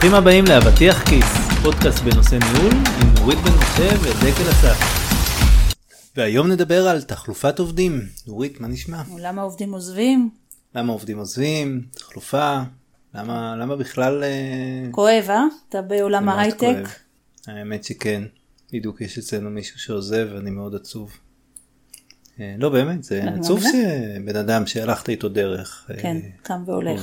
ברוכים הבאים לאבטיח כיס, פודקאסט בנושא ניהול עם נורית בן משה ודקל אסף. והיום נדבר על תחלופת עובדים. נורית, מה נשמע? למה עובדים עוזבים? למה עובדים עוזבים? תחלופה? למה, למה בכלל... אה, כואב, אה? אתה בעולם ההייטק? האמת שכן. בדיוק יש אצלנו מישהו שעוזב ואני מאוד עצוב. אה, לא באמת, זה אני עצוב. שבן אדם שהלכת איתו דרך. אה, כן, קם והולך.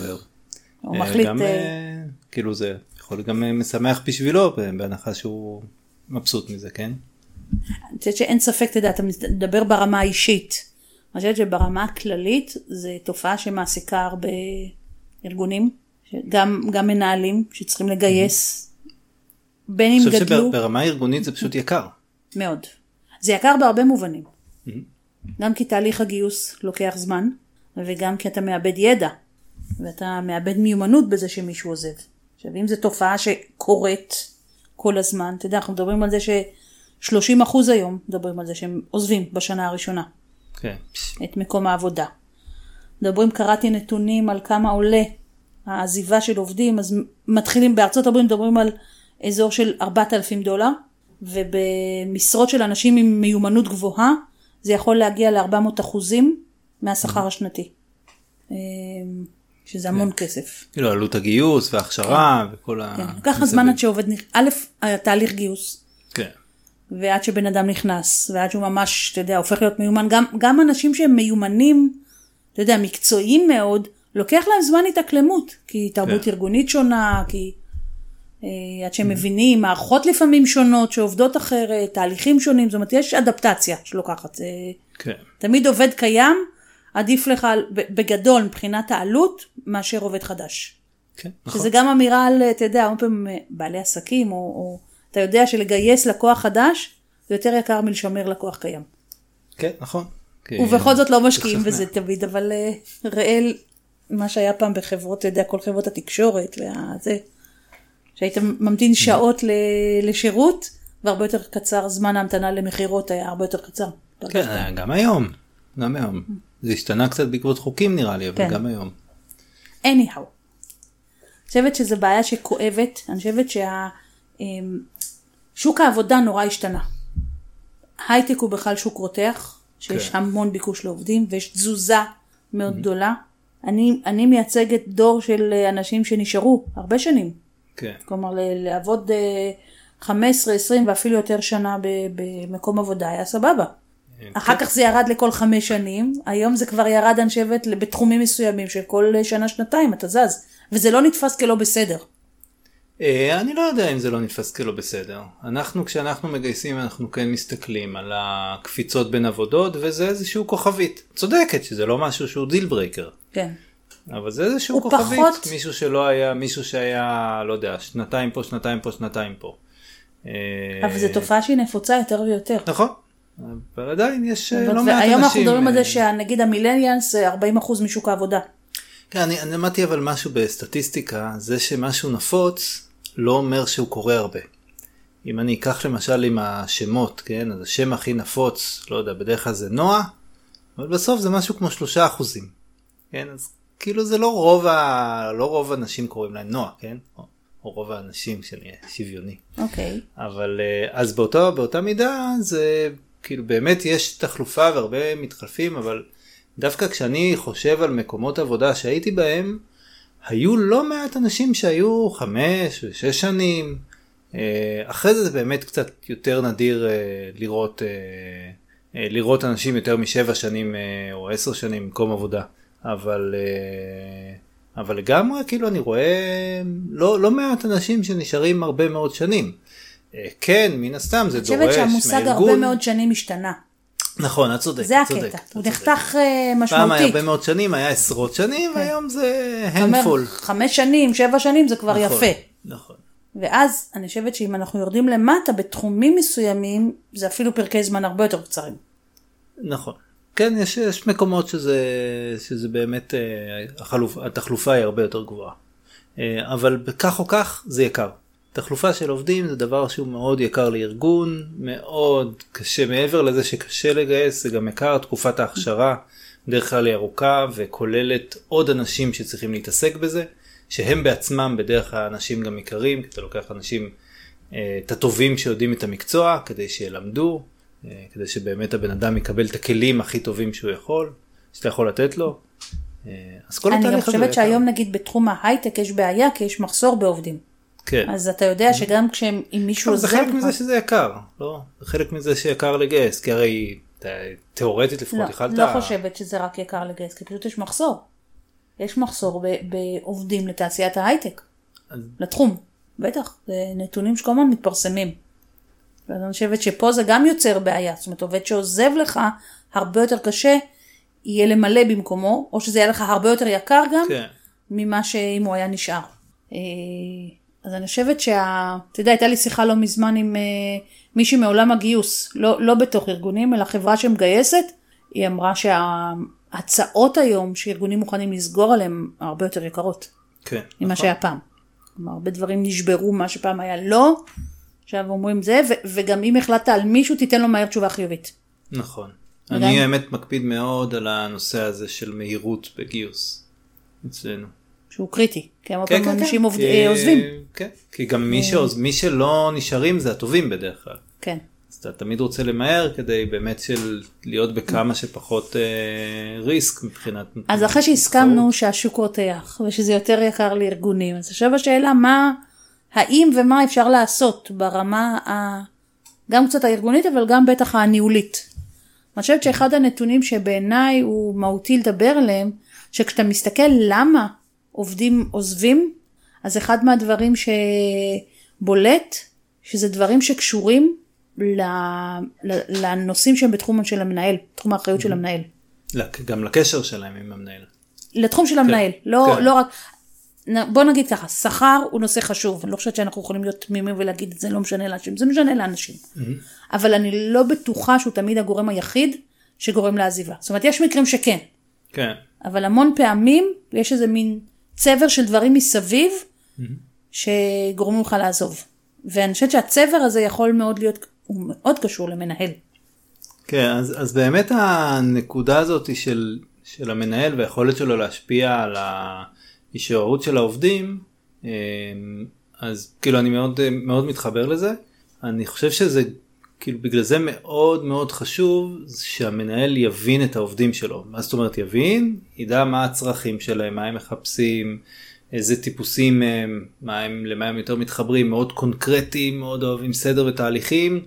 הוא אה, מחליט... גם, אה, אה, כאילו זה יכול גם אה, משמח בשבילו בהנחה שהוא מבסוט מזה כן אני חושבת שאין ספק, אתה יודע, אתה מדבר ברמה האישית. אני חושבת שברמה הכללית זו תופעה שמעסיקה הרבה ארגונים, גם, גם מנהלים שצריכים לגייס, בין אם אני חושב גדלו, שברמה הארגונית זה פשוט יקר. מאוד. זה יקר בהרבה מובנים. גם כי תהליך הגיוס לוקח זמן, וגם כי אתה מאבד ידע, ואתה מאבד מיומנות בזה שמישהו עוזב. עכשיו, אם זו תופעה שקורית כל הזמן, אתה יודע, אנחנו מדברים על זה ש-30% היום מדברים על זה שהם עוזבים בשנה הראשונה כן. את מקום העבודה. מדברים, קראתי נתונים על כמה עולה העזיבה של עובדים, אז מתחילים, בארצות הברית מדברים על אזור של 4,000 דולר, ובמשרות של אנשים עם מיומנות גבוהה, זה יכול להגיע ל-400 אחוזים מהשכר השנתי. שזה המון כסף. כאילו עלות הגיוס וההכשרה וכל ה... כן. ככה זמן עד שעובד, א', התהליך גיוס, כן. ועד שבן אדם נכנס, ועד שהוא ממש, אתה יודע, הופך להיות מיומן, גם, גם אנשים שהם מיומנים, אתה יודע, מקצועיים מאוד, לוקח להם זמן התאקלמות, כי תרבות כן. ארגונית שונה, כי אה, עד שהם מבינים, מערכות לפעמים שונות שעובדות אחרת, תהליכים שונים, זאת אומרת, יש אדפטציה שלוקחת. כן. תמיד עובד קיים, עדיף לך בגדול מבחינת העלות, מאשר עובד חדש. כן. נכון. שזה גם אמירה על, אתה יודע, הרבה פעמים אה, בעלי עסקים, או, או אתה יודע שלגייס לקוח חדש, זה יותר יקר מלשמר לקוח קיים. כן נכון. ובכל זאת לא משקיעים בזה תמיד, אבל אה, ראה מה שהיה פעם בחברות, אתה יודע, כל חברות התקשורת, וזה, שהיית ממתין שעות ל- לשירות, והרבה יותר קצר, זמן ההמתנה למכירות היה הרבה יותר קצר. כן, גם היום. גם היום. זה השתנה קצת בעקבות חוקים נראה לי, אבל כן. גם היום. anyhow. אני חושבת שזו בעיה שכואבת, אני חושבת ששוק העבודה נורא השתנה. הייטק הוא בכלל שוק רותח, שיש כן. המון ביקוש לעובדים ויש תזוזה מאוד גדולה. אני, אני מייצגת דור של אה, אנשים שנשארו הרבה שנים, כן. כלומר לעבוד אה, 15, 20 ואפילו יותר שנה במקום עבודה היה סבבה. אחר כך זה ירד לכל חמש שנים, היום זה כבר ירד אני חושבת בתחומים מסוימים של כל שנה שנתיים אתה זז, וזה לא נתפס כלא בסדר. אה, אני לא יודע אם זה לא נתפס כלא בסדר. אנחנו כשאנחנו מגייסים אנחנו כן מסתכלים על הקפיצות בין עבודות וזה איזשהו כוכבית. צודקת שזה לא משהו שהוא deal breaker. כן. אבל זה איזשהו הוא כוכבית. פחות- מישהו שלא היה מישהו שהיה לא יודע שנתיים פה שנתיים פה שנתיים פה. אה, אבל זו תופעה שהיא נפוצה יותר ויותר. נכון. אבל עדיין יש אה, לא מעט אנשים. והיום אנחנו מדברים על אה, זה שנגיד המילניאנס זה 40% משוק העבודה. כן, אני, אני למדתי אבל משהו בסטטיסטיקה, זה שמשהו נפוץ לא אומר שהוא קורה הרבה. אם אני אקח למשל עם השמות, כן, אז השם הכי נפוץ, לא יודע, בדרך כלל זה נועה, אבל בסוף זה משהו כמו שלושה אחוזים. כן, אז כאילו זה לא רוב, ה... לא רוב האנשים קוראים להם נועה, כן? או, או רוב האנשים שנהיה שוויוני. אוקיי. אבל אה, אז באותו, באותה מידה זה כאילו באמת יש תחלופה והרבה מתחלפים אבל דווקא כשאני חושב על מקומות עבודה שהייתי בהם היו לא מעט אנשים שהיו חמש ושש שנים אה, אחרי זה זה באמת קצת יותר נדיר אה, לראות אה, לראות אנשים יותר משבע שנים או עשר שנים במקום עבודה אבל אבל לגמרי כאילו אני רואה לא, לא מעט אנשים שנשארים הרבה מאוד שנים. אה, כן, מן הסתם זה אני דורש חושבת שהמושג הרבה מהארגון. מאוד שנים השתנה. נכון, את צודקת. זה הקטע. את הוא. נחתך אה, פעם היה משמעותית. הרבה מאוד שנים, היה עשרות שנים, והיום זה הנדפול. חמש שנים, שבע שנים זה כבר נכון, יפה. נכון. ואז אני חושבת שאם אנחנו יורדים למטה בתחומים מסוימים, זה אפילו פרקי זמן הרבה יותר קצרים. נכון. כן, יש, יש מקומות שזה, שזה באמת, אה, החלוף, התחלופה היא הרבה יותר גבוהה. אבל כך או כך זה יקר. תחלופה של עובדים זה דבר שהוא מאוד יקר לארגון, מאוד קשה, מעבר לזה שקשה לגייס, זה גם יקר, תקופת ההכשרה בדרך כלל היא ארוכה וכוללת עוד אנשים שצריכים להתעסק בזה, שהם בעצמם בדרך כלל אנשים גם יקרים, כי אתה לוקח אנשים, אה, את הטובים שיודעים את המקצוע, כדי שילמדו, אה, כדי שבאמת הבן אדם יקבל את הכלים הכי טובים שהוא יכול, שאתה יכול לתת לו. אה, אז כל אני גם התהליך הזה חושבת יקר. שהיום נגיד בתחום ההייטק יש בעיה כי יש מחסור בעובדים. כן. אז אתה יודע שגם כשהם, אם מישהו טוב, זה עוזב חלק מזה שזה יקר, לא? זה חלק מזה שיקר לגייס, כי הרי אתה- תיאורטית לפחות לא, יכלת... לא חושבת שזה רק יקר לגייס, כי פשוט יש מחסור. יש מחסור בעובדים לתעשיית ההייטק, לתחום, בטח, זה נתונים שכל הזמן מתפרסמים. ואז אני חושבת שפה זה גם יוצר בעיה, זאת אומרת עובד שעוזב לך, הרבה יותר קשה יהיה למלא במקומו, או שזה יהיה לך הרבה יותר יקר גם, כן. ממה שאם הוא היה נשאר. אז אני חושבת שה... אתה יודע, הייתה לי שיחה לא מזמן עם אה, מישהי מעולם הגיוס, לא, לא בתוך ארגונים, אלא חברה שמגייסת, היא אמרה שההצעות היום שארגונים מוכנים לסגור עליהם הרבה יותר יקרות כן. ממה נכון. שהיה פעם. כלומר, הרבה דברים נשברו, מה שפעם היה לא, עכשיו אומרים זה, ו- וגם אם החלטת על מישהו, תיתן לו מהר תשובה חיובית. נכון. אני האמת מקפיד מאוד על הנושא הזה של מהירות בגיוס אצלנו. שהוא קריטי, כי הרבה כן, פעמים כן, אנשים כן. כי- אה, עוזבים. כן, כי גם מי, שעוז... מי שלא נשארים זה הטובים בדרך כלל. כן. אז אתה תמיד רוצה למהר כדי באמת של להיות בכמה שפחות אה, ריסק מבחינת... אז אחרי שהסכמנו שהשוק רותח ושזה יותר יקר לארגונים, אז עכשיו השאלה מה, האם ומה אפשר לעשות ברמה ה... גם קצת הארגונית אבל גם בטח הניהולית. אני חושבת שאחד הנתונים שבעיניי הוא מהותי לדבר עליהם, שכשאתה מסתכל למה עובדים עוזבים, אז אחד מהדברים שבולט, שזה דברים שקשורים לנושאים שהם בתחום של המנהל, תחום האחריות של המנהל. לק- גם לקשר שלהם עם המנהל. לתחום של המנהל, לא, כן. לא רק, בוא נגיד ככה, שכר הוא נושא חשוב, אני לא חושבת שאנחנו יכולים להיות תמימים ולהגיד את זה לא משנה לאנשים, זה משנה לאנשים. אבל אני לא בטוחה שהוא תמיד הגורם היחיד שגורם לעזיבה. זאת אומרת, יש מקרים שכן, כן. אבל המון פעמים יש איזה מין צבר של דברים מסביב שגורמים לך לעזוב. ואני חושבת שהצבר הזה יכול מאוד להיות, הוא מאוד קשור למנהל. כן, אז, אז באמת הנקודה הזאת של, של המנהל והיכולת שלו להשפיע על ההישארות של העובדים, אה, אז כאילו אני מאוד, מאוד מתחבר לזה. אני חושב שזה כאילו בגלל זה מאוד מאוד חשוב שהמנהל יבין את העובדים שלו. מה זאת אומרת יבין? ידע מה הצרכים שלהם, מה הם מחפשים, איזה טיפוסים הם, מה הם, למה הם יותר מתחברים, מאוד קונקרטיים, מאוד אוהבים סדר ותהליכים,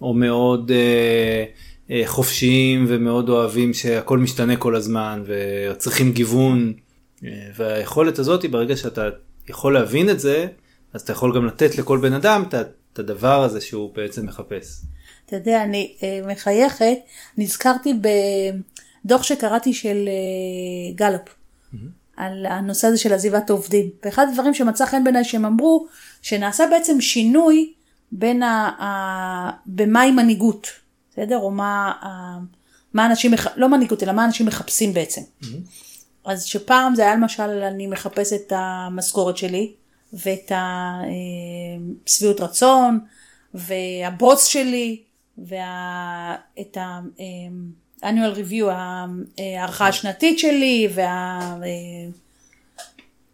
או מאוד אה, אה, חופשיים ומאוד אוהבים שהכל משתנה כל הזמן וצריכים גיוון. אה, והיכולת הזאת, ברגע שאתה יכול להבין את זה, אז אתה יכול גם לתת לכל בן אדם את הדבר הזה שהוא בעצם מחפש. אתה יודע, אני אה, מחייכת, נזכרתי בדוח שקראתי של אה, גלופ, על הנושא הזה של עזיבת עובדים. ואחד הדברים שמצא חן בעיניי שהם אמרו, שנעשה בעצם שינוי בין ה... ה... במהי מנהיגות, בסדר? או מה, ה... מה אנשים, מח... לא מנהיגות, אלא מה אנשים מחפשים בעצם. אז שפעם זה היה למשל, אני מחפש את המשכורת שלי, ואת השביעות רצון, והבוס שלי, ואת ה-annual review, הערכה השנתית שלי,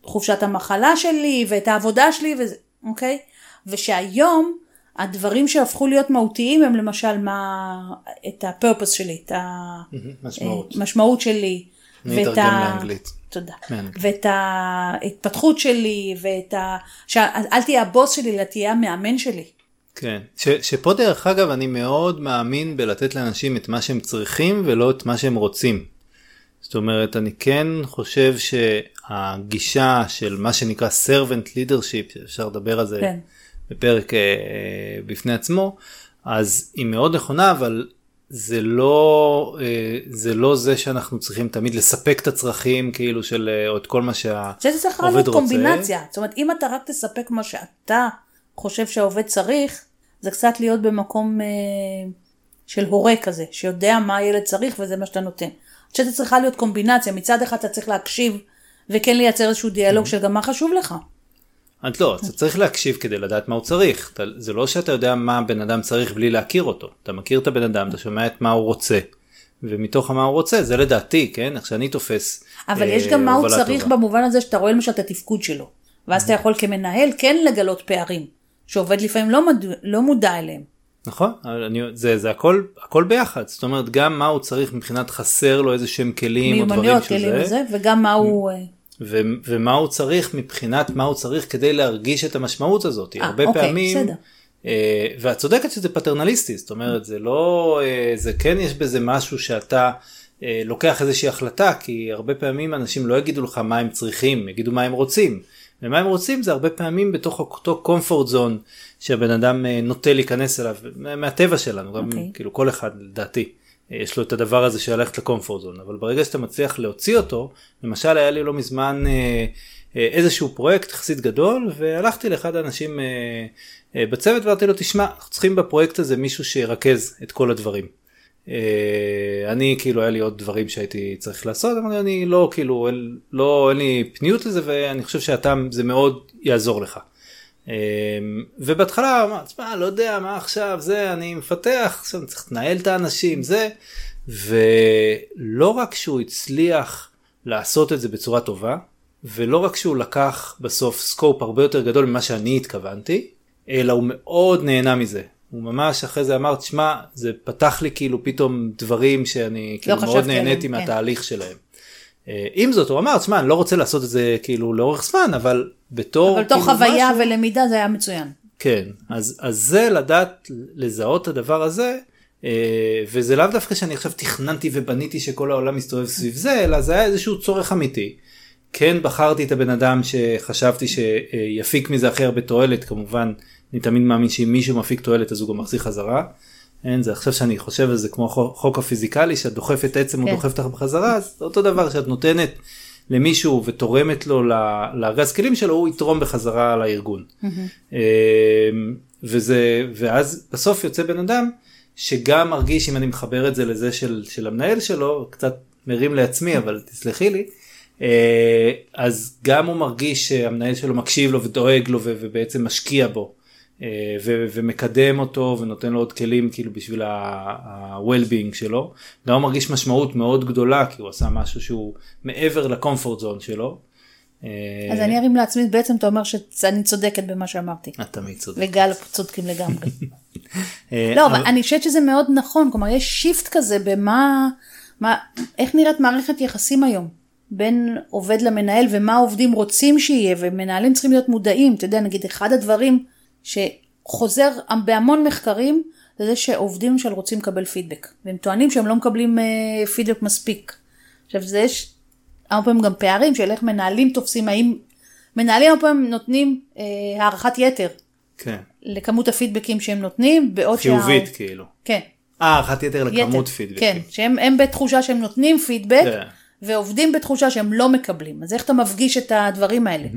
וחופשת המחלה שלי, ואת העבודה שלי, וזה, אוקיי? ושהיום, הדברים שהפכו להיות מהותיים הם למשל מה, את ה-purpose שלי, את משמעות. המשמעות שלי. אני אתרגם ה- לאנגלית. תודה. ואת ההתפתחות שלי, ואת ה... שאל תהיה הבוס שלי, אלא תהיה המאמן שלי. כן, ש, שפה דרך אגב אני מאוד מאמין בלתת לאנשים את מה שהם צריכים ולא את מה שהם רוצים. זאת אומרת אני כן חושב שהגישה של מה שנקרא servant leadership שאפשר לדבר על זה כן. בפרק אה, אה, בפני עצמו אז היא מאוד נכונה אבל זה לא אה, זה לא זה שאנחנו צריכים תמיד לספק את הצרכים כאילו של אה, או את כל מה שה... זה צריך להיות רוצה. קומבינציה. זאת אומרת, אם אתה רק תספק מה שאתה חושב שהעובד צריך, זה קצת להיות במקום אה, של הורה כזה, שיודע מה הילד צריך וזה מה שאתה נותן. אני חושבת שצריכה צריכה להיות קומבינציה. מצד אחד אתה צריך להקשיב וכן לייצר איזשהו דיאלוג של גם מה חשוב לך. את לא, אתה צריך להקשיב כדי לדעת מה הוא צריך. אתה, זה לא שאתה יודע מה בן אדם צריך בלי להכיר אותו. אתה מכיר את הבן אדם, אתה שומע את מה הוא רוצה. ומתוך מה הוא רוצה, זה לדעתי, כן? איך שאני תופס אבל יש אה, גם מה הוא צריך טובה. במובן הזה שאתה רואה למשל את התפקוד שלו. ואז אתה יכול כמנהל כן לגלות פערים, שעובד לפעמים לא, מד... לא מודע אליהם. נכון, אני, זה, זה הכל, הכל ביחד, זאת אומרת גם מה הוא צריך מבחינת חסר לו איזה שהם כלים או דברים מיומנויות, של כלים וגם מה הוא... אה, ו, ומה הוא צריך מבחינת מה הוא צריך כדי להרגיש את המשמעות הזאת. אה, הרבה אוקיי, פעמים, בסדר. אה, ואת צודקת שזה פטרנליסטי, זאת אומרת זה לא, זה כן יש בזה משהו שאתה לוקח איזושהי החלטה, כי הרבה פעמים אנשים לא יגידו לך מה הם צריכים, יגידו מה הם רוצים. ומה הם רוצים זה הרבה פעמים בתוך אותו comfort zone שהבן אדם אה, נוטה להיכנס אליו מה- מהטבע שלנו גם אוקיי. כאילו כל אחד לדעתי אה, יש לו את הדבר הזה של ללכת לקומפורט זון אבל ברגע שאתה מצליח להוציא אותו למשל היה לי לא מזמן אה, איזשהו פרויקט יחסית גדול והלכתי לאחד האנשים בצוות ואמרתי לו תשמע אנחנו צריכים בפרויקט הזה מישהו שירכז את כל הדברים. אה, אני כאילו היה לי עוד דברים שהייתי צריך לעשות אמרתי אני לא כאילו אין, לא אין לי פניות לזה ואני חושב שאתה זה מאוד יעזור לך. אה, ובהתחלה אמרתי תשמע לא יודע מה עכשיו זה אני מפתח עכשיו אני צריך לנהל את האנשים זה ולא רק שהוא הצליח לעשות את זה בצורה טובה ולא רק שהוא לקח בסוף סקופ הרבה יותר גדול ממה שאני התכוונתי אלא הוא מאוד נהנה מזה. הוא ממש אחרי זה אמר תשמע זה פתח לי כאילו פתאום דברים שאני כאילו מאוד חשבתי נהניתי עליהם, כן. מהתהליך שלהם. אה, עם זאת הוא אמר תשמע אני לא רוצה לעשות את זה כאילו לאורך זמן אבל בתור אבל תוך כאילו חוויה משהו- ולמידה זה היה מצוין. כן, אז, אז זה לדעת לזהות את הדבר הזה, אה, וזה לאו דווקא שאני עכשיו תכננתי ובניתי שכל העולם מסתובב סביב זה, אלא זה היה איזשהו צורך אמיתי. כן בחרתי את הבן אדם שחשבתי שיפיק מזה הכי הרבה תועלת, כמובן אני תמיד מאמין שאם מישהו מפיק תועלת אז הוא גם מחזיר חזרה. אין, זה עכשיו שאני חושב על זה כמו החוק הפיזיקלי שאת דוחפת עצם כן. הוא דוחף אותך בחזרה אז זה אותו דבר שאת נותנת למישהו ותורמת לו לארגז כלים שלו הוא יתרום בחזרה לארגון. אמ, וזה ואז בסוף יוצא בן אדם שגם מרגיש אם אני מחבר את זה לזה של, של המנהל שלו קצת מרים לעצמי אבל תסלחי לי אה, אז גם הוא מרגיש שהמנהל שלו מקשיב לו ודואג לו ובעצם משקיע בו ו- ומקדם אותו ונותן לו עוד כלים כאילו בשביל ה-well-being שלו. גם הוא מרגיש משמעות מאוד גדולה כי הוא עשה משהו שהוא מעבר לקומפורט זון שלו. אה, אז אני ארים לעצמי, בעצם אתה אומר שאני צודקת במה שאמרתי. את תמיד צודק. וגל צודקים לגמרי. אה, לא, אבל אני חושבת שזה מאוד נכון, כלומר יש שיפט כזה במה, מה, איך נראית מערכת יחסים היום בין עובד למנהל ומה העובדים רוצים שיהיה ומנהלים צריכים להיות מודעים, אתה יודע, נגיד אחד הדברים שחוזר בהמון מחקרים זה זה שעובדים למשל רוצים לקבל פידבק והם טוענים שהם לא מקבלים אה, פידבק מספיק. עכשיו זה יש הרבה פעמים גם פערים של איך מנהלים תופסים, האם מנהלים הרבה פעמים נותנים אה, הערכת יתר כן. לכמות הפידבקים שהם נותנים, בעוד חיובית כאילו. כן. אה, הערכת יתר לכמות יתר, פידבקים. כן, שהם הם בתחושה שהם נותנים פידבק, כן. ועובדים בתחושה שהם לא מקבלים. אז איך אתה מפגיש את הדברים האלה?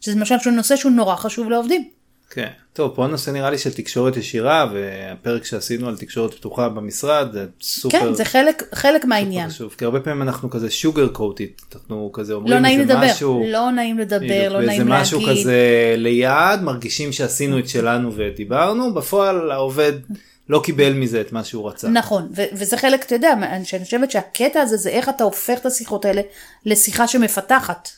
שזה למשל נושא שהוא נורא חשוב לעובדים. כן. טוב, פה הנושא נראה לי של תקשורת ישירה, והפרק שעשינו על תקשורת פתוחה במשרד, זה סופר כן, זה חלק, חלק מהעניין. חשוב. כי הרבה פעמים אנחנו כזה שוגר קוטית, אנחנו כזה אומרים לא נעים איזה לדבר, משהו, לא נעים לדבר, לא ואיזה נעים משהו להגיד. כזה ליד, מרגישים שעשינו את שלנו ודיברנו, בפועל העובד לא קיבל מזה את מה שהוא רצה. נכון, ו- וזה חלק, אתה יודע, אני שאני חושבת שהקטע הזה זה איך אתה הופך את השיחות האלה לשיחה שמפתחת.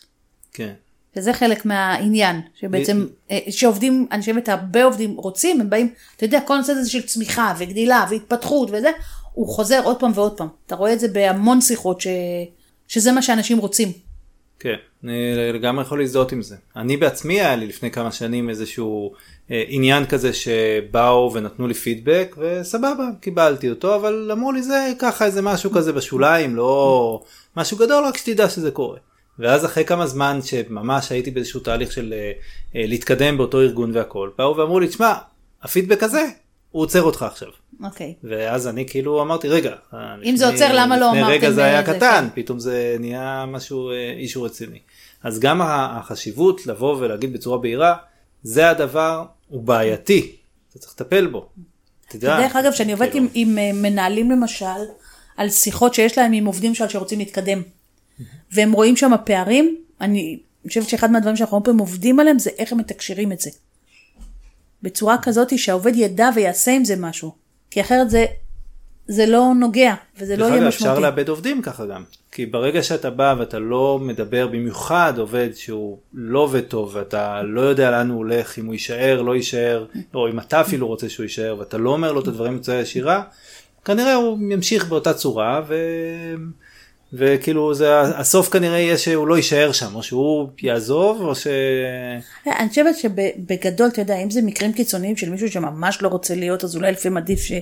כן. וזה חלק מהעניין, שבעצם, אה, שעובדים, אני חושבת הרבה עובדים רוצים, הם באים, אתה יודע, כל הנושא הזה של צמיחה וגדילה והתפתחות וזה, הוא חוזר עוד פעם ועוד פעם. אתה רואה את זה בהמון שיחות, ש... שזה מה שאנשים רוצים. כן, אני לגמרי יכול להזדהות עם זה. אני בעצמי היה לי לפני כמה שנים איזשהו אה, עניין כזה שבאו ונתנו לי פידבק וסבבה, קיבלתי אותו, אבל אמרו לי זה ככה איזה משהו כזה בשוליים, לא משהו גדול, רק שתדע שזה קורה. ואז אחרי כמה זמן שממש הייתי באיזשהו תהליך של אה, להתקדם באותו ארגון והכל, באו ואמרו לי, תשמע, הפידבק הזה, הוא עוצר אותך עכשיו. אוקיי. ואז אני כאילו אמרתי רגע, אה, אם זה לפני- עוצר, למה לא לפני רגע אמרתם, זה היה זה קטן, כן. פתאום זה נהיה משהו אישו רציני. אז גם החשיבות לבוא ולהגיד בצורה בהירה, זה הדבר, הוא בעייתי, אתה צריך לטפל בו. תדע. דרך אגב, כשאני עובדת כאילו, עם, עם מנהלים למשל, על שיחות שיש להם עם עובדים שרוצים להתקדם, והם רואים שם פערים, אני חושבת שאחד מהדברים שאנחנו הרבה פעמים עובדים עליהם זה איך הם מתקשרים את זה. בצורה כזאת שהעובד ידע ויעשה עם זה משהו. כי אחרת זה זה לא נוגע, וזה לא יהיה משמעותי. אפשר לאבד עובדים ככה גם. כי ברגע שאתה בא ואתה לא מדבר במיוחד עובד שהוא לא עובד טוב ואתה לא יודע לאן הוא הולך, אם הוא יישאר, לא יישאר, או אם אתה אפילו רוצה שהוא יישאר ואתה לא אומר לו את הדברים בצורה ישירה, כנראה הוא ימשיך באותה צורה ו... וכאילו זה הסוף כנראה יהיה שהוא לא יישאר שם או שהוא יעזוב או ש... אני חושבת שבגדול, אתה יודע, אם זה מקרים קיצוניים של מישהו שממש לא רוצה להיות, אז אולי לפעמים עדיף ש...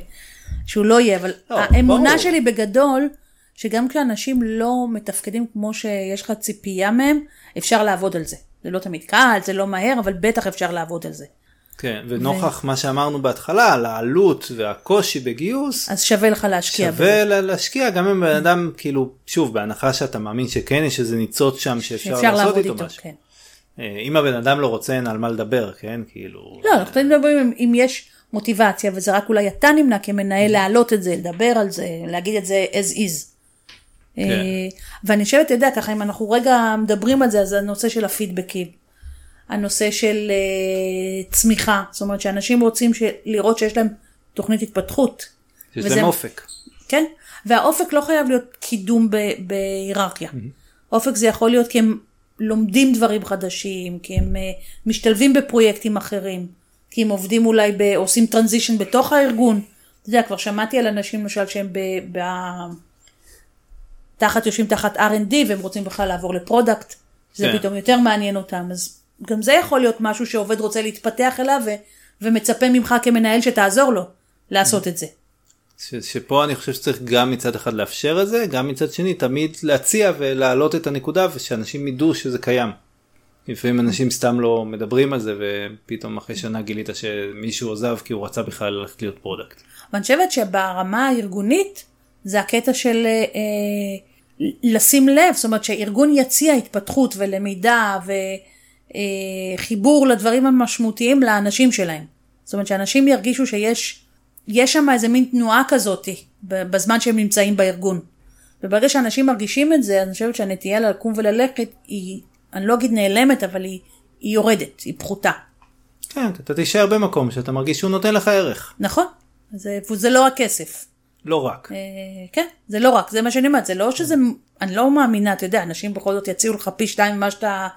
שהוא לא יהיה, אבל לא, האמונה ברור. שלי בגדול, שגם כשאנשים לא מתפקדים כמו שיש לך ציפייה מהם, אפשר לעבוד על זה. זה לא תמיד קל, זה לא מהר, אבל בטח אפשר לעבוד על זה. כן, ונוכח מה שאמרנו בהתחלה על העלות והקושי בגיוס, אז שווה לך להשקיע. שווה לה- להשקיע גם אם בן אדם כאילו שוב בהנחה שאתה מאמין שכן יש איזה ניצוץ שם שאפשר אפשר לעשות איתו איתו, משהו. כן. אה, אם הבן אדם לא רוצה אין על מה לדבר כן כאילו לא, אנחנו תמיד מדברים אם- יש מוטיבציה, וזה רק אולי אתה נמנע כמנהל להעלות את זה, לדבר על זה, להגיד את זה as is. כן. אה, ואני חושבת, אתה יודע, ככה, אם אנחנו רגע מדברים על זה, אז הנושא של הפידבקים, הנושא של אה, צמיחה, זאת אומרת שאנשים רוצים לראות שיש להם תוכנית התפתחות. שיש וזה- להם אופק. כן, והאופק לא חייב להיות קידום בהיררכיה. אופק זה יכול להיות כי הם לומדים דברים חדשים, כי הם אה, משתלבים בפרויקטים אחרים, כי הם עובדים אולי, ב- עושים טרנזישן בתוך הארגון. אתה יודע, כבר שמעתי על אנשים למשל שהם ב... ב... תחת, יושבים תחת R&D והם רוצים בכלל לעבור ל product, זה כן. פתאום יותר מעניין אותם, אז גם זה יכול להיות משהו שעובד רוצה להתפתח אליו ו... ומצפה ממך כמנהל שתעזור לו לעשות את זה. ש, שפה אני חושב שצריך גם מצד אחד לאפשר את זה גם מצד שני תמיד להציע ולהעלות את הנקודה ושאנשים ידעו שזה קיים. לפעמים אנשים סתם לא מדברים על זה ופתאום אחרי שנה גילית שמישהו עוזב כי הוא רצה בכלל ללכת להיות product. ואני חושבת שברמה הארגונית זה הקטע של אה, אה, לשים לב, זאת אומרת שהארגון יציע התפתחות ולמידה וחיבור לדברים המשמעותיים לאנשים שלהם. זאת אומרת שאנשים ירגישו שיש יש שם איזה מין תנועה כזאת בזמן שהם נמצאים בארגון. וברגע שאנשים מרגישים את זה, אני חושבת שהנטייה לקום וללכת היא, אני לא אגיד נעלמת, אבל היא, היא יורדת, היא פחותה. כן, אתה תישאר במקום שאתה מרגיש שהוא נותן לך ערך. נכון? זה, וזה לא רק כסף. לא רק. אה, כן, זה לא רק, זה מה שאני אומרת, זה לא שזה, אני לא מאמינה, אתה יודע, אנשים בכל זאת יציעו לך פי שתיים ממה שאתה אה,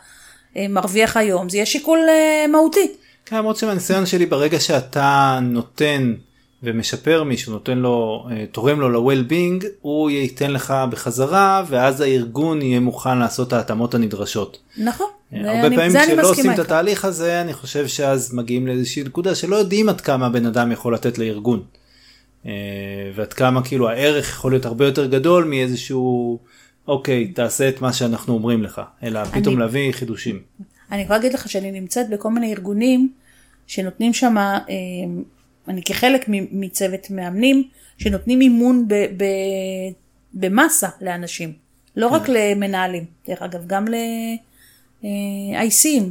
מרוויח היום, זה יהיה שיקול אה, מהותי. כן, למרות שמהניסיון שלי ברגע שאתה נותן ומשפר מישהו נותן לו אה, תורם לו ל-well-being הוא ייתן לך בחזרה ואז הארגון יהיה מוכן לעשות את ההתאמות הנדרשות. נכון, אה, הרבה אני- פעמים כשלא עושים את. התהליך הזה אני חושב שאז מגיעים לאיזושהי נקודה שלא יודעים עד כמה הבן אדם יכול לתת לארגון. אה, ועד כמה כאילו הערך יכול להיות הרבה יותר גדול מאיזשהו אוקיי תעשה את מה שאנחנו אומרים לך אלא פתאום אני- להביא חידושים. אני יכולה להגיד לך שאני נמצאת בכל מיני ארגונים שנותנים שם, אה, אני כחלק מצוות מאמנים, שנותנים אימון ב- ב- במסה לאנשים, לא רק למנהלים, דרך אגב, גם ל-ICים,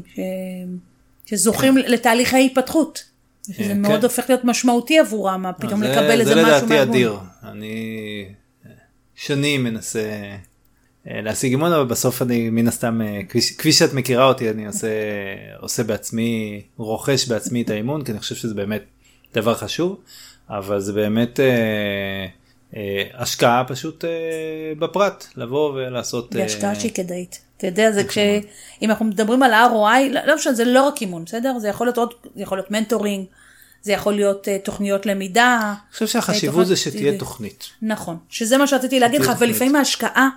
שזוכים לתהליכי התפתחות. שזה כן. מאוד הופך להיות משמעותי עבורם, פתאום זה- לקבל איזה זה משהו לדעתי מהארגון. אדיר. אני אה, שנים מנסה אה, להשיג אימון אבל בסוף אני מן הסתם אה, כפי, שאת מכירה אותי אני עושה עושה בעצמי רוכש בעצמי את האימון כי אני חושב שזה באמת דבר חשוב אבל זה באמת אה, אה, השקעה פשוט אה, בפרט לבוא ולעשות. היא אה, השקעה שהיא כדאית. אתה יודע, זה כש... אם אנחנו מדברים על ה-ROI, לא לא משנה, זה לא רק אימון, בסדר? זה יכול להיות עוד, זה יכול להיות מנטורינג, זה יכול להיות uh, תוכניות למידה. אני חושב שהחשיבות זה שתהיה תוכנית. נכון, שזה מה שרציתי להגיד לך. ולפעמים ההשקעה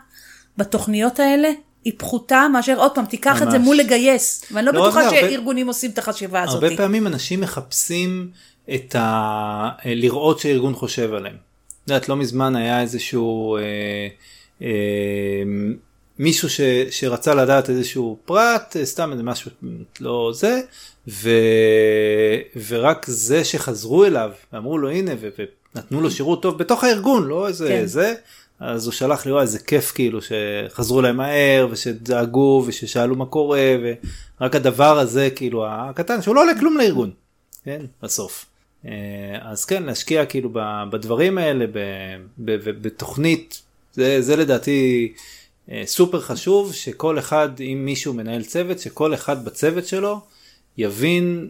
בתוכניות האלה היא פחותה מאשר, עוד פעם, תיקח את זה ממש. מול לגייס. ואני לא לא, בטוחה הרבה- שארגונים עושים את החשיבה הזאת. הרבה פעמים אנשים מחפשים את ה... לראות שהארגון חושב עליהם. את יודעת, לא מזמן היה איזשהו אה, אה, מישהו ש, שרצה לדעת איזשהו פרט, אה, סתם איזה משהו לא זה, ו, ורק זה שחזרו אליו ואמרו לו הנה ו, ונתנו לו שירות טוב בתוך הארגון, לא איזה כן. זה. אז הוא שלח לי וואי איזה כיף כאילו שחזרו להם מהר ושדאגו וששאלו מה קורה ורק הדבר הזה כאילו הקטן שהוא לא עולה כלום לארגון, כן בסוף. אה, אז כן להשקיע כאילו בדברים האלה בתוכנית זה, זה לדעתי אה, סופר חשוב שכל אחד אם מישהו מנהל צוות שכל אחד בצוות שלו יבין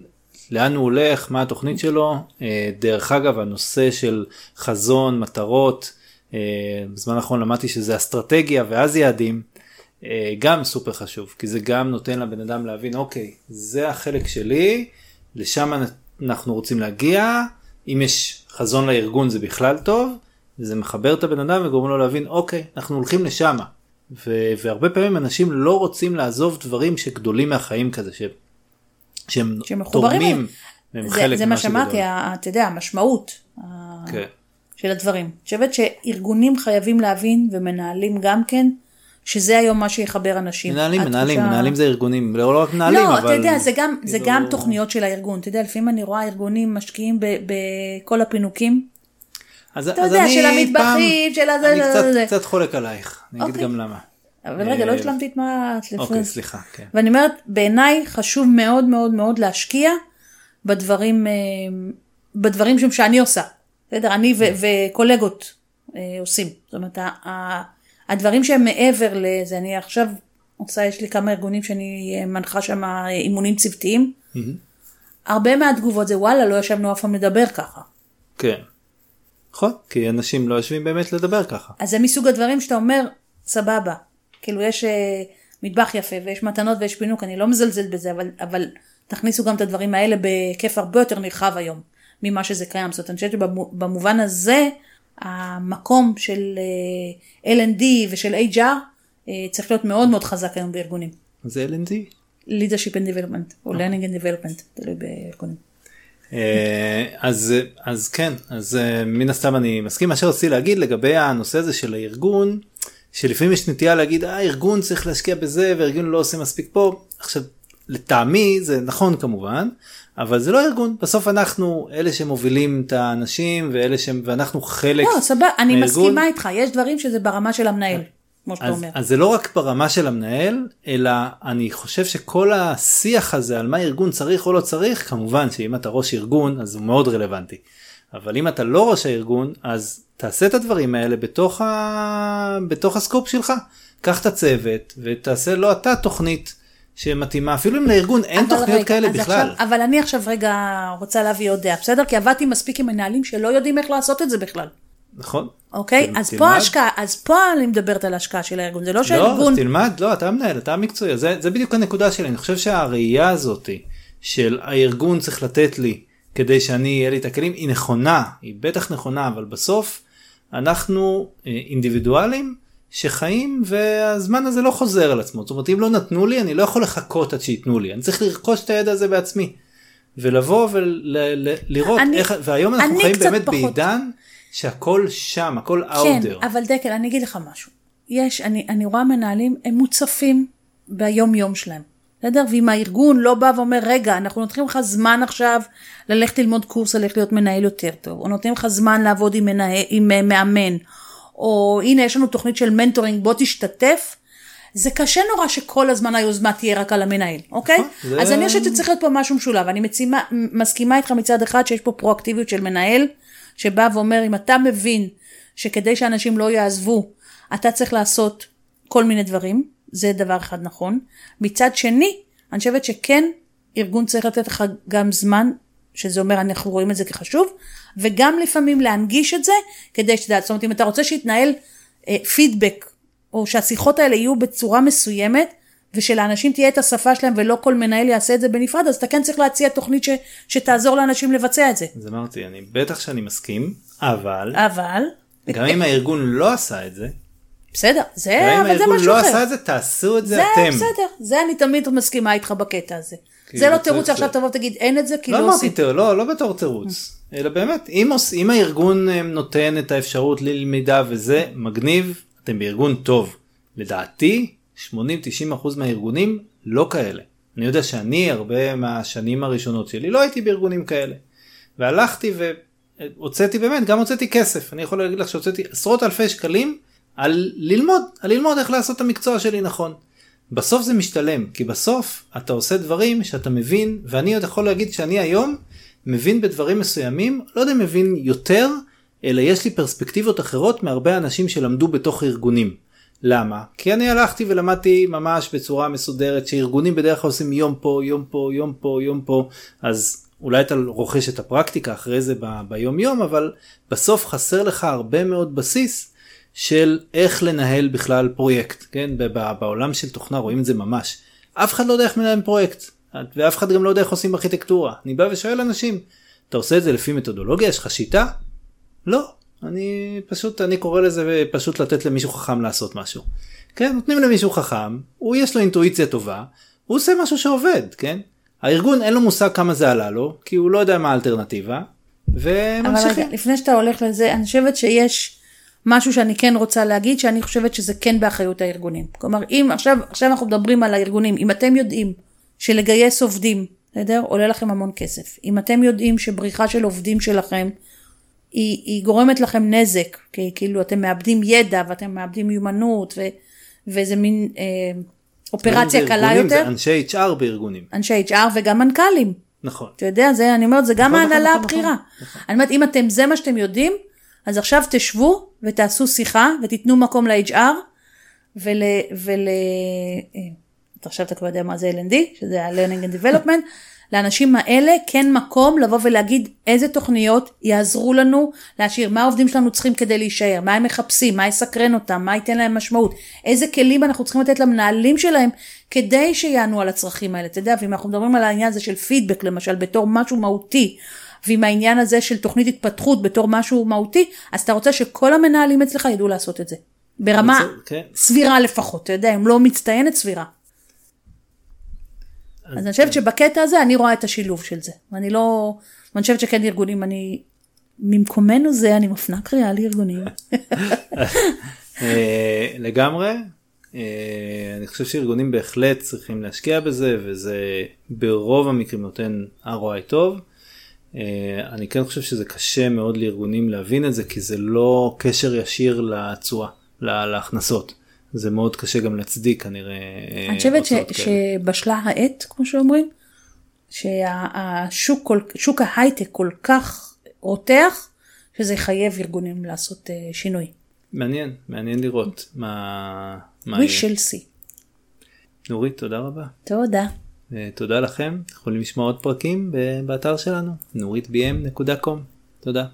לאן הוא הולך, מה התוכנית שלו. אה, דרך אגב, הנושא של חזון, מטרות, בזמן האחרון למדתי שזה אסטרטגיה ואז יעדים, אה, גם סופר חשוב, כי זה גם נותן לבן אדם להבין, אוקיי, זה החלק שלי, לשם אנחנו רוצים להגיע, אם יש חזון לארגון זה בכלל טוב, וזה מחבר את הבן אדם וגורם לו להבין, אוקיי, אנחנו הולכים לשם. ו- והרבה פעמים אנשים לא רוצים לעזוב דברים שגדולים מהחיים כזה, ש- שהם. תורמים, זה, חלק זה מה שאמרתי, אתה יודע, המשמעות כן. של הדברים. אני חושבת שארגונים חייבים להבין, ומנהלים גם כן, שזה היום מה שיחבר אנשים. מנהלים, מנהלים, התחושה- מנהלים זה ארגונים, לא לא רק מנהלים, לא, אבל... אתה יודע, זה גם, זה כאילו- גם תוכניות של הארגון. אתה יודע, לפעמים אני רואה ארגונים משקיעים ב- בכל הפינוקים. אז, אתה אז יודע, של המטבחים, של הזה, אני זה, קצת, זה. קצת חולק עלייך, אני אגיד אוקיי. גם למה. אבל רגע, לא אה, השלמתי את מה... אוקיי, סליחה, כן. ואני אומרת, בעיניי חשוב מאוד מאוד מאוד להשקיע בדברים, אה, בדברים שאני עושה. בסדר? אני ו- וקולגות אה, עושים. זאת אומרת, הדברים שהם מעבר לזה, אני עכשיו עושה, יש לי כמה ארגונים שאני אה, מנחה שם אה, אימונים צוותיים. הרבה מהתגובות זה וואלה, לא ישבנו אף פעם לדבר ככה. כן. נכון, כי אנשים לא יושבים באמת לדבר ככה. אז זה מסוג הדברים שאתה אומר, סבבה. כאילו יש אה, מטבח יפה ויש מתנות ויש פינוק, אני לא מזלזלת בזה, אבל, אבל תכניסו גם את הדברים האלה בהיקף הרבה יותר נרחב היום ממה שזה קיים. זאת אומרת, אני חושבת שבמובן הזה, המקום של אה, L&D ושל HR אה, צריך להיות מאוד מאוד חזק היום בארגונים. זה LND. leadership and development, או learning and development, תלוי בארגונים. אה, אז אז כן אז מן הסתם אני מסכים מה שרציתי להגיד לגבי הנושא הזה של הארגון שלפעמים יש נטייה להגיד אה, הארגון צריך להשקיע בזה והארגון לא עושה מספיק פה עכשיו לטעמי זה נכון כמובן אבל זה לא ארגון בסוף אנחנו אלה שמובילים את האנשים ואלה שהם ואנחנו חלק לא, סבבה, אני מהארגון. מסכימה איתך, יש דברים שזה ברמה של המנהל, כמו שאתה אז, אומר. אז זה לא רק ברמה של המנהל, אלא אני חושב שכל השיח הזה על מה ארגון צריך או לא צריך, כמובן שאם אתה ראש ארגון אז הוא מאוד רלוונטי. אבל אם אתה לא ראש הארגון, אז תעשה את הדברים האלה בתוך, ה... בתוך הסקופ שלך. קח את הצוות ותעשה לו אתה תוכנית שמתאימה, אפילו אם לארגון אין תוכניות רגע, כאלה בכלל. עכשיו, אבל אני עכשיו רגע רוצה להביא עוד דעה, בסדר? כי עבדתי מספיק עם מנהלים שלא יודעים איך לעשות את זה בכלל, נכון? אוקיי? אז תלמד. פה ההשקעה, אז פה אני מדברת על ההשקעה של הארגון, זה לא לא, שהארגון... אז תלמד, לא, אתה המנהל, אתה המקצועי, זה, זה בדיוק הנקודה שלי, אני חושב שהראייה הזאת של הארגון צריך לתת לי כדי שאני יהיה לי את הכלים, היא נכונה, היא בטח נכונה, אבל בסוף אנחנו אה, אינדיבידואלים שחיים והזמן הזה לא חוזר על עצמו, זאת אומרת אם לא נתנו לי אני לא יכול לחכות עד שייתנו לי, אני צריך לרכוש את הידע הזה בעצמי. ולבוא ולראות אני- איך, והיום אנחנו חיים באמת פחות- בעידן שהכל שם, הכל כן, אאוטר. אבל דקל, אני אגיד לך משהו. יש, אני, אני רואה מנהלים, הם מוצפים ביום יום שלהם. בסדר? ואם הארגון לא בא ואומר, רגע, אנחנו נותנים לך זמן עכשיו ללכת ללמוד קורס איך להיות מנהל יותר טוב, או נותנים לך זמן לעבוד עם, מנהל, עם אה, מאמן, או הנה יש לנו תוכנית של מנטורינג, בוא תשתתף. זה קשה נורא שכל הזמן היוזמה תהיה רק על המנהל, אוקיי? נכון, זה- אז אני חושבת שצריך להיות פה משהו משולב. אני מצימה, מסכימה איתך מצד אחד שיש פה פרואקטיביות של מנהל, שבא ואומר, אם אתה מבין שכדי שאנשים לא יעזבו, אתה צריך לעשות כל מיני דברים, זה דבר אחד נכון. מצד שני, אני חושבת שכן, ארגון צריך לתת לך גם זמן, שזה אומר, אנחנו רואים את זה כחשוב, וגם לפעמים להנגיש את זה, כדי שתדע, זאת אומרת, אם אתה רוצה שיתנהל אה, פידבק, או שהשיחות האלה יהיו בצורה מסוימת, ושלאנשים תהיה את השפה שלהם ולא כל מנהל יעשה את זה בנפרד, אז אתה כן צריך להציע תוכנית ש, שתעזור לאנשים לבצע את זה. אז אמרתי, אני בטח שאני מסכים, אבל אבל, גם אם הארגון לא עשה את זה, בסדר, זה, גם אם אבל זה הארגון משהו לא אחר. עשה את זה, תעשו את זה זה אתם. בסדר, זה אני תמיד מסכימה איתך בקטע הזה. זה זה לא תירוץ שעכשיו. תבוא ותגיד אין את זה, כי לא לא אמרתי עושים. לא, לא בתור תירוץ, אלא באמת, אם, עוש- אם הארגון אה, נותן את האפשרות ללמידה וזה מגניב, אתם בארגון טוב. לדעתי, 80-90% מהארגונים לא כאלה. אני יודע שאני הרבה מהשנים הראשונות שלי לא הייתי בארגונים כאלה. והלכתי והוצאתי באמת, גם הוצאתי כסף. אני יכול להגיד לך שהוצאתי עשרות אלפי שקלים על ללמוד, על ללמוד איך לעשות את המקצוע שלי נכון. בסוף זה משתלם, כי בסוף אתה עושה דברים שאתה מבין, ואני עוד יכול להגיד שאני היום מבין בדברים מסוימים, לא יודע אם מבין יותר, אלא יש לי פרספקטיבות אחרות מהרבה אנשים שלמדו בתוך ארגונים. למה? כי אני הלכתי ולמדתי ממש בצורה מסודרת שארגונים בדרך כלל עושים יום פה, יום פה, יום פה, יום פה, אז אולי אתה רוכש את הפרקטיקה אחרי זה ב, ביום יום אבל בסוף חסר לך הרבה מאוד בסיס של איך לנהל בכלל פרויקט כן בעולם של תוכנה רואים את זה ממש אף אחד לא יודע איך מנהל פרויקט ואף אחד גם לא יודע איך עושים ארכיטקטורה אני בא ושואל אנשים אתה עושה את זה לפי מתודולוגיה יש לך שיטה? לא אני פשוט אני קורא לזה פשוט לתת למישהו חכם לעשות משהו. כן נותנים למישהו חכם הוא יש לו אינטואיציה טובה הוא עושה משהו שעובד כן הארגון אין לו מושג כמה זה עלה לו כי הוא לא יודע מה האלטרנטיבה. וממשיכים. אבל רגע, לפני שאתה הולך לזה אני חושבת שיש משהו שאני כן רוצה להגיד שאני חושבת שזה כן באחריות הארגונים. כלומר אם עכשיו עכשיו אנחנו מדברים על הארגונים אם אתם יודעים שלגייס עובדים בסדר עולה לכם המון כסף אם אתם יודעים שבריחה של עובדים שלכם היא, היא גורמת לכם נזק כי כאילו אתם מאבדים ידע ואתם מאבדים מיומנות ו, וזה מין אה, אופרציה קלה יותר. זה אנשי HR בארגונים. אנשי HR וגם מנכ"לים. נכון. אתה יודע, זה, אני אומרת, זה גם נכון, ההנהלה נכון, הבכירה. נכון, נכון. אני אומרת, אם אתם, זה מה שאתם יודעים, אז עכשיו תשבו ותעשו שיחה ותיתנו מקום ל-HR ול... ול אה, עכשיו אתה כבר יודע מה זה L&D, שזה ה-Learning and Development, לאנשים האלה כן מקום לבוא ולהגיד איזה תוכניות יעזרו לנו להשאיר, מה העובדים שלנו צריכים כדי להישאר, מה הם מחפשים, מה יסקרן אותם, מה ייתן להם משמעות, איזה כלים אנחנו צריכים לתת למנהלים שלהם כדי שיענו על הצרכים האלה. אתה יודע, ואם אנחנו מדברים על העניין הזה של פידבק למשל בתור משהו מהותי, ועם העניין הזה של תוכנית התפתחות בתור משהו מהותי, אז אתה רוצה שכל המנהלים אצלך ידעו לעשות את זה. ברמה כן. סבירה לפחות, אתה יודע, אם לא מצטיינת סבירה. אז אני חושבת שבקטע הזה אני רואה את השילוב של זה. ואני לא, אני חושבת שכן ארגונים, אני, ממקומנו זה אני מפנה קריאה לארגונים. אה, לגמרי. אה, אני חושב שארגונים בהחלט צריכים להשקיע בזה וזה ברוב המקרים נותן ROI טוב. אה, אני כן חושב שזה קשה מאוד לארגונים להבין את זה כי זה לא קשר ישיר לתשואה, להכנסות. זה מאוד קשה גם להצדיק כנראה. אה, אני חושבת שבשלה העת, כמו שאומרים, שהשוק שוק ההייטק כל כך רותח, שזה יחייב ארגונים לעשות uh, שינוי. מעניין, מעניין לראות מה... מה We shall see. נורית, תודה רבה. תודה. תודה לכם, יכולים לשמוע עוד פרקים באתר שלנו, נוריתbm.com. תודה.